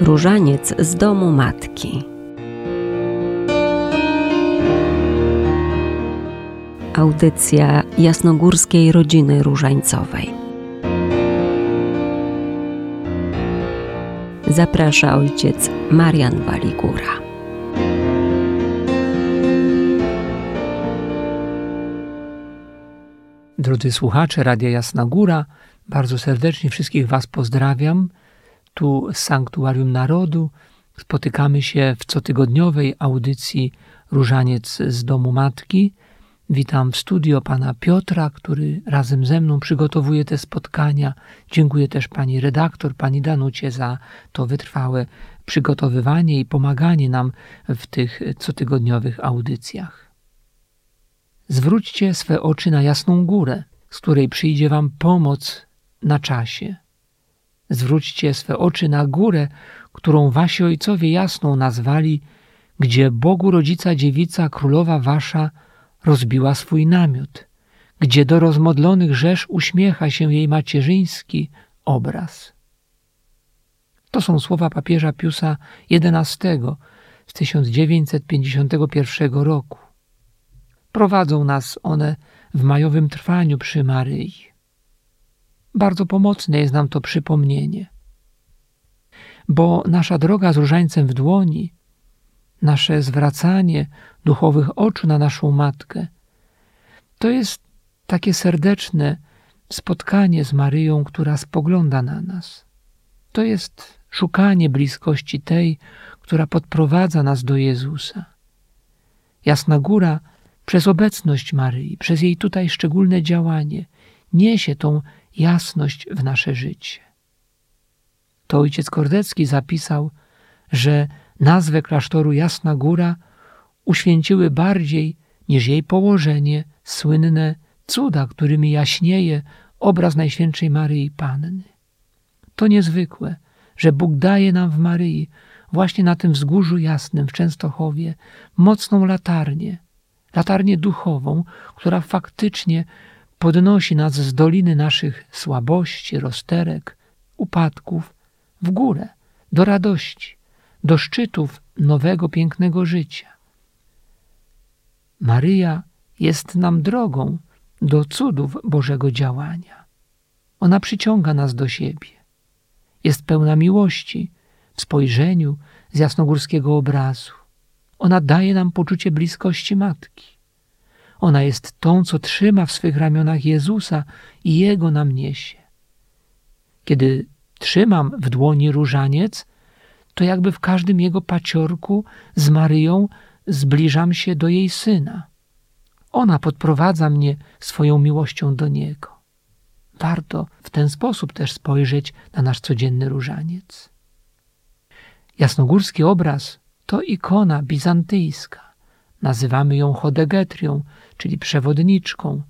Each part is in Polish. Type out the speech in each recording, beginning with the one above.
Różaniec z domu matki. Audycja jasnogórskiej rodziny różańcowej. Zaprasza ojciec Marian Waligura. Drodzy słuchacze Radia Jasna Góra, bardzo serdecznie wszystkich Was pozdrawiam. Tu z Sanktuarium Narodu spotykamy się w cotygodniowej audycji Różaniec z Domu Matki. Witam w studio pana Piotra, który razem ze mną przygotowuje te spotkania. Dziękuję też pani redaktor, pani Danucie za to wytrwałe przygotowywanie i pomaganie nam w tych cotygodniowych audycjach. Zwróćcie swe oczy na jasną górę, z której przyjdzie wam pomoc na czasie. Zwróćcie swe oczy na górę, którą wasi ojcowie jasną nazwali, gdzie Bogu rodzica dziewica królowa wasza rozbiła swój namiot, gdzie do rozmodlonych rzesz uśmiecha się jej macierzyński obraz. To są słowa papieża Piusa XI z 1951 roku. Prowadzą nas one w majowym trwaniu przy Maryi. Bardzo pomocne jest nam to przypomnienie, bo nasza droga z różańcem w dłoni, nasze zwracanie duchowych oczu na naszą matkę, to jest takie serdeczne spotkanie z Maryją, która spogląda na nas. To jest szukanie bliskości tej, która podprowadza nas do Jezusa. Jasna Góra przez obecność Maryi, przez jej tutaj szczególne działanie, niesie tą jasność w nasze życie. To ojciec Kordecki zapisał, że nazwę klasztoru Jasna Góra uświęciły bardziej niż jej położenie słynne cuda, którymi jaśnieje obraz Najświętszej Maryi Panny. To niezwykłe, że Bóg daje nam w Maryi, właśnie na tym wzgórzu jasnym w Częstochowie, mocną latarnię, latarnię duchową, która faktycznie podnosi nas z doliny naszych słabości, rozterek, upadków w górę, do radości, do szczytów nowego, pięknego życia. Maryja jest nam drogą do cudów Bożego działania. Ona przyciąga nas do siebie. Jest pełna miłości w spojrzeniu z jasnogórskiego obrazu. Ona daje nam poczucie bliskości Matki. Ona jest tą, co trzyma w swych ramionach Jezusa i Jego nam niesie. Kiedy trzymam w dłoni różaniec, to jakby w każdym jego paciorku z Maryją zbliżam się do jej syna. Ona podprowadza mnie swoją miłością do niego. Warto w ten sposób też spojrzeć na nasz codzienny różaniec. Jasnogórski obraz to ikona bizantyjska. Nazywamy ją chodegetrią, czyli przewodniczką,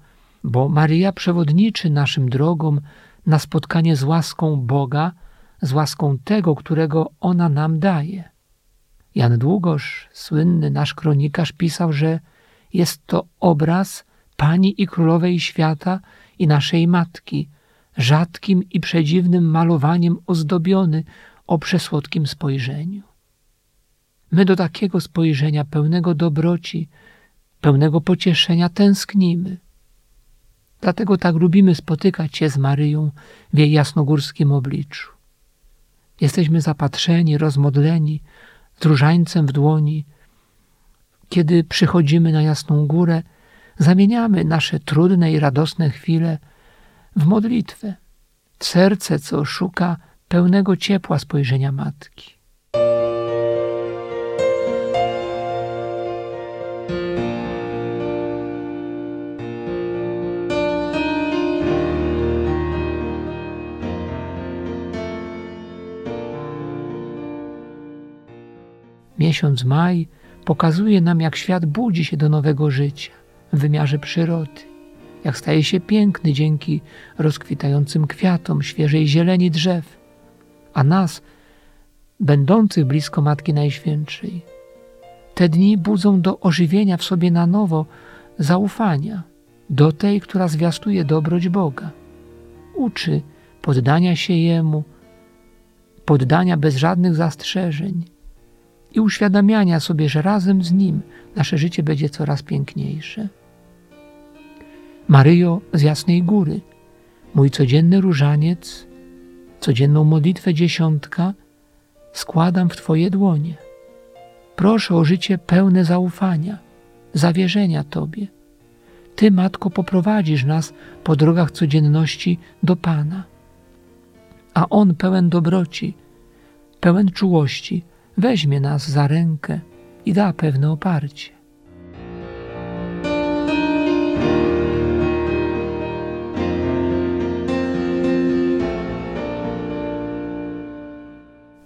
bo Maryja przewodniczy naszym drogom na spotkanie z łaską Boga, z łaską tego, którego ona nam daje. Jan Długosz, słynny nasz kronikarz, pisał, że jest to obraz Pani i Królowej Świata i naszej Matki, rzadkim i przedziwnym malowaniem ozdobiony o przesłodkim spojrzeniu. My do takiego spojrzenia pełnego dobroci, pełnego pocieszenia tęsknimy. Dlatego tak lubimy spotykać się z Maryją w jej jasnogórskim obliczu. Jesteśmy zapatrzeni, rozmodleni, z różańcem w dłoni. Kiedy przychodzimy na Jasną Górę, zamieniamy nasze trudne i radosne chwile w modlitwę, w serce, co szuka pełnego ciepła spojrzenia Matki. Miesiąc maj pokazuje nam, jak świat budzi się do nowego życia w wymiarze przyrody, jak staje się piękny dzięki rozkwitającym kwiatom, świeżej zieleni drzew, a nas, będących blisko Matki Najświętszej, te dni budzą do ożywienia w sobie na nowo zaufania do tej, która zwiastuje dobroć Boga. Uczy poddania się Jemu, poddania bez żadnych zastrzeżeń i uświadamiania sobie, że razem z Nim nasze życie będzie coraz piękniejsze. Maryjo z Jasnej Góry, mój codzienny różaniec, codzienną modlitwę dziesiątka składam w Twoje dłonie. Proszę o życie pełne zaufania, zawierzenia Tobie. Ty, Matko, poprowadzisz nas po drogach codzienności do Pana. A On pełen dobroci, pełen czułości, weźmie nas za rękę i da pewne oparcie.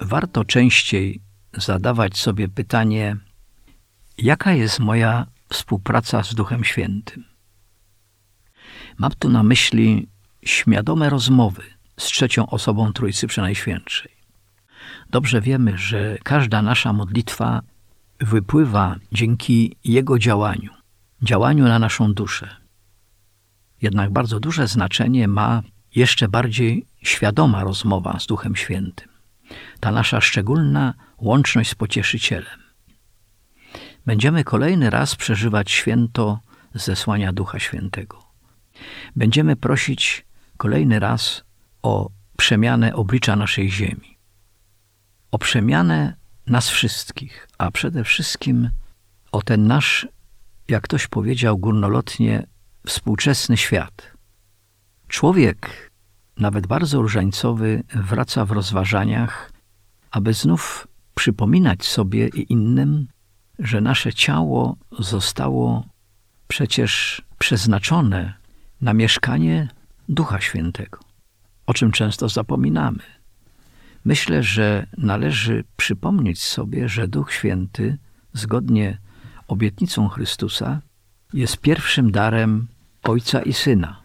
Warto częściej zadawać sobie pytanie, jaka jest moja współpraca z Duchem Świętym. Mam tu na myśli świadome rozmowy z trzecią osobą Trójcy Przenajświętszej. Dobrze wiemy, że każda nasza modlitwa wypływa dzięki Jego działaniu, działaniu na naszą duszę. Jednak bardzo duże znaczenie ma jeszcze bardziej świadoma rozmowa z Duchem Świętym. Ta nasza szczególna łączność z Pocieszycielem. Będziemy kolejny raz przeżywać święto zesłania Ducha Świętego. Będziemy prosić kolejny raz o przemianę oblicza naszej ziemi o przemianę nas wszystkich, a przede wszystkim o ten nasz, jak ktoś powiedział górnolotnie, współczesny świat. Człowiek, nawet bardzo różańcowy, wraca w rozważaniach, aby znów przypominać sobie i innym, że nasze ciało zostało przecież przeznaczone na mieszkanie Ducha Świętego, o czym często zapominamy. Myślę, że należy przypomnieć sobie, że Duch Święty, zgodnie obietnicą Chrystusa, jest pierwszym darem Ojca i Syna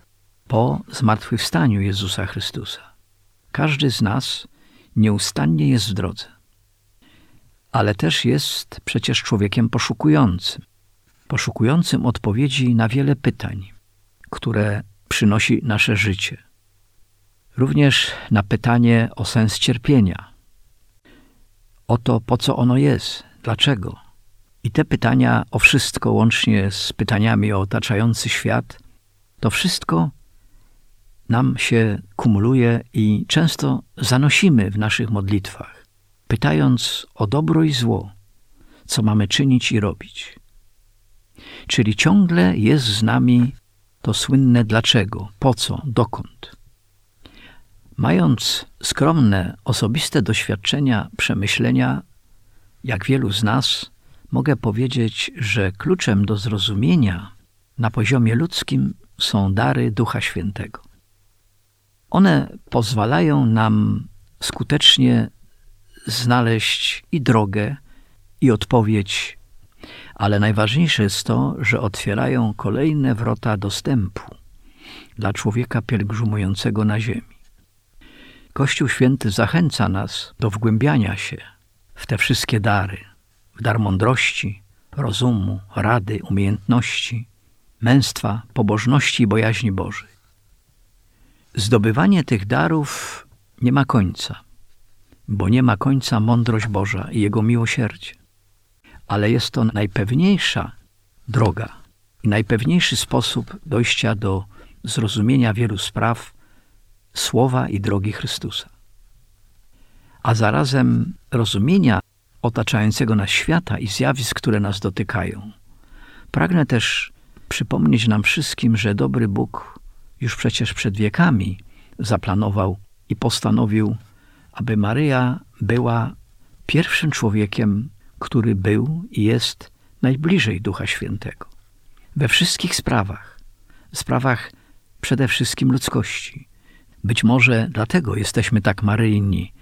po zmartwychwstaniu Jezusa Chrystusa. Każdy z nas nieustannie jest w drodze, ale też jest przecież człowiekiem poszukującym, poszukującym odpowiedzi na wiele pytań, które przynosi nasze życie również na pytanie o sens cierpienia, o to, po co ono jest, dlaczego. I te pytania o wszystko, łącznie z pytaniami o otaczający świat, to wszystko nam się kumuluje i często zanosimy w naszych modlitwach, pytając o dobro i zło, co mamy czynić i robić. Czyli ciągle jest z nami to słynne dlaczego, po co, dokąd. Mając skromne, osobiste doświadczenia, przemyślenia, jak wielu z nas, mogę powiedzieć, że kluczem do zrozumienia na poziomie ludzkim są dary Ducha Świętego. One pozwalają nam skutecznie znaleźć i drogę, i odpowiedź, ale najważniejsze jest to, że otwierają kolejne wrota dostępu dla człowieka pielgrzymującego na ziemi. Kościół Święty zachęca nas do wgłębiania się w te wszystkie dary, w dar mądrości, rozumu, rady, umiejętności, męstwa, pobożności i bojaźni Bożej. Zdobywanie tych darów nie ma końca, bo nie ma końca mądrość Boża i Jego miłosierdzie. Ale jest to najpewniejsza droga i najpewniejszy sposób dojścia do zrozumienia wielu spraw, słowa i drogi Chrystusa. A zarazem rozumienia otaczającego nas świata i zjawisk, które nas dotykają. Pragnę też przypomnieć nam wszystkim, że dobry Bóg już przecież przed wiekami zaplanował i postanowił, aby Maryja była pierwszym człowiekiem, który był i jest najbliżej Ducha Świętego. We wszystkich sprawach, sprawach przede wszystkim ludzkości, być może dlatego jesteśmy tak maryjni,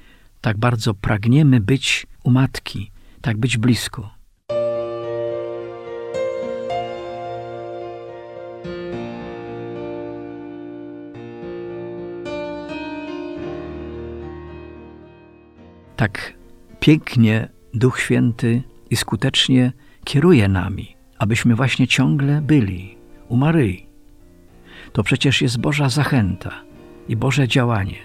tak bardzo pragniemy być u matki, tak być blisko. Tak pięknie Duch Święty i skutecznie kieruje nami, abyśmy właśnie ciągle byli u Maryi. To przecież jest Boża zachęta – i Boże działanie.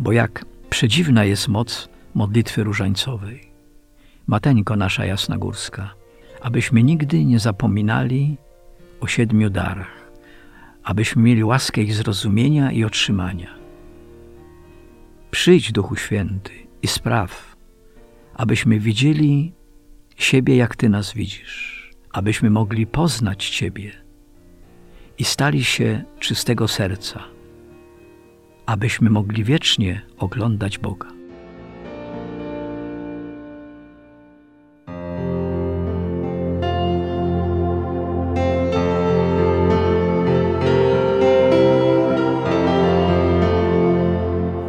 Bo jak Przedziwna jest moc modlitwy różańcowej. Mateńko nasza jasnogórska, abyśmy nigdy nie zapominali o siedmiu darach, abyśmy mieli łaskę ich zrozumienia i otrzymania. Przyjdź, Duchu Święty, i spraw, abyśmy widzieli siebie, jak Ty nas widzisz, abyśmy mogli poznać Ciebie i stali się czystego serca, abyśmy mogli wiecznie oglądać Boga.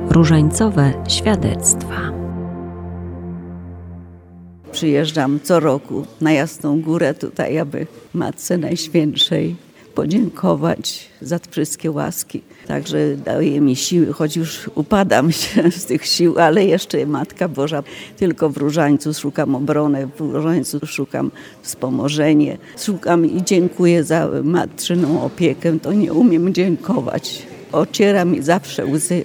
Różańcowe świadectwa. Przyjeżdżam co roku na Jasną Górę tutaj, aby Matce Najświętszej podziękować za te wszystkie łaski. Także daje mi siły, choć już upadam się z tych sił, ale jeszcze Matka Boża. Tylko w Różańcu szukam obrony, w Różańcu szukam wspomożenie. Szukam i dziękuję za matczyną opiekę. To nie umiem dziękować. Ociera mi zawsze łzy.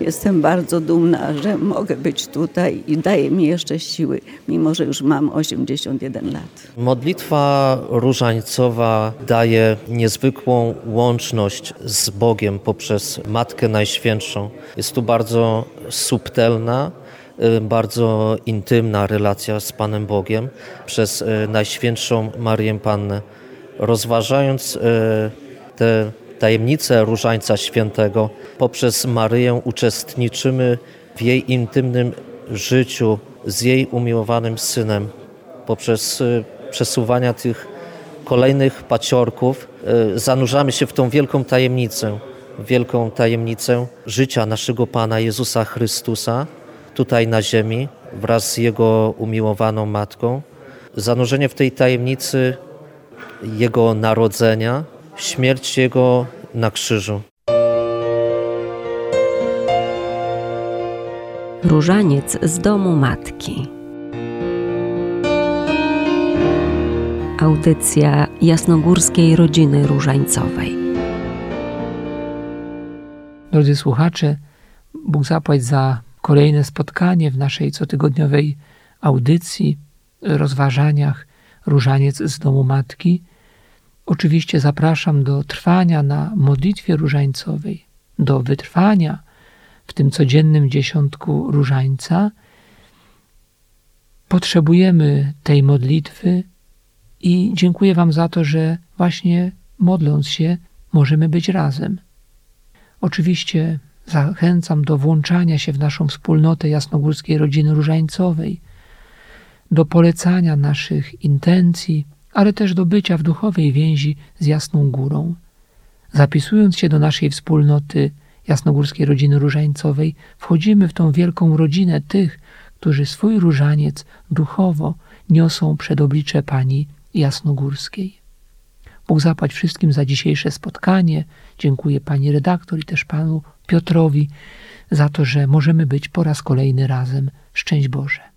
Jestem bardzo dumna, że mogę być tutaj i daje mi jeszcze siły, mimo że już mam 81 lat. Modlitwa różańcowa daje niezwykłą łączność z Bogiem poprzez Matkę Najświętszą. Jest tu bardzo subtelna, y, bardzo intymna relacja z Panem Bogiem przez y, Najświętszą Marię Pannę. Rozważając y, te tajemnicę Różańca Świętego. Poprzez Maryję uczestniczymy w jej intymnym życiu z jej umiłowanym Synem. Poprzez y, przesuwania tych kolejnych paciorków y, zanurzamy się w tą wielką tajemnicę, wielką tajemnicę życia naszego Pana Jezusa Chrystusa tutaj na ziemi wraz z Jego umiłowaną Matką. Zanurzenie w tej tajemnicy Jego narodzenia, śmierć Jego na krzyżu. Różaniec z domu matki. Audycja jasnogórskiej rodziny różańcowej. Drodzy słuchacze, Bóg zapłać za kolejne spotkanie w naszej cotygodniowej audycji, rozważaniach Różaniec z domu matki. Oczywiście zapraszam do trwania na modlitwie różańcowej, do wytrwania w tym codziennym dziesiątku różańca. Potrzebujemy tej modlitwy i dziękuję Wam za to, że właśnie modląc się możemy być razem. Oczywiście zachęcam do włączania się w naszą wspólnotę jasnogórskiej rodziny różańcowej, do polecania naszych intencji, ale też do bycia w duchowej więzi z Jasną Górą. Zapisując się do naszej wspólnoty Jasnogórskiej Rodziny Różańcowej, wchodzimy w tą wielką rodzinę tych, którzy swój różaniec duchowo niosą przed oblicze Pani Jasnogórskiej. Bóg zapłać wszystkim za dzisiejsze spotkanie. Dziękuję Pani redaktor i też Panu Piotrowi za to, że możemy być po raz kolejny razem. Szczęść Boże.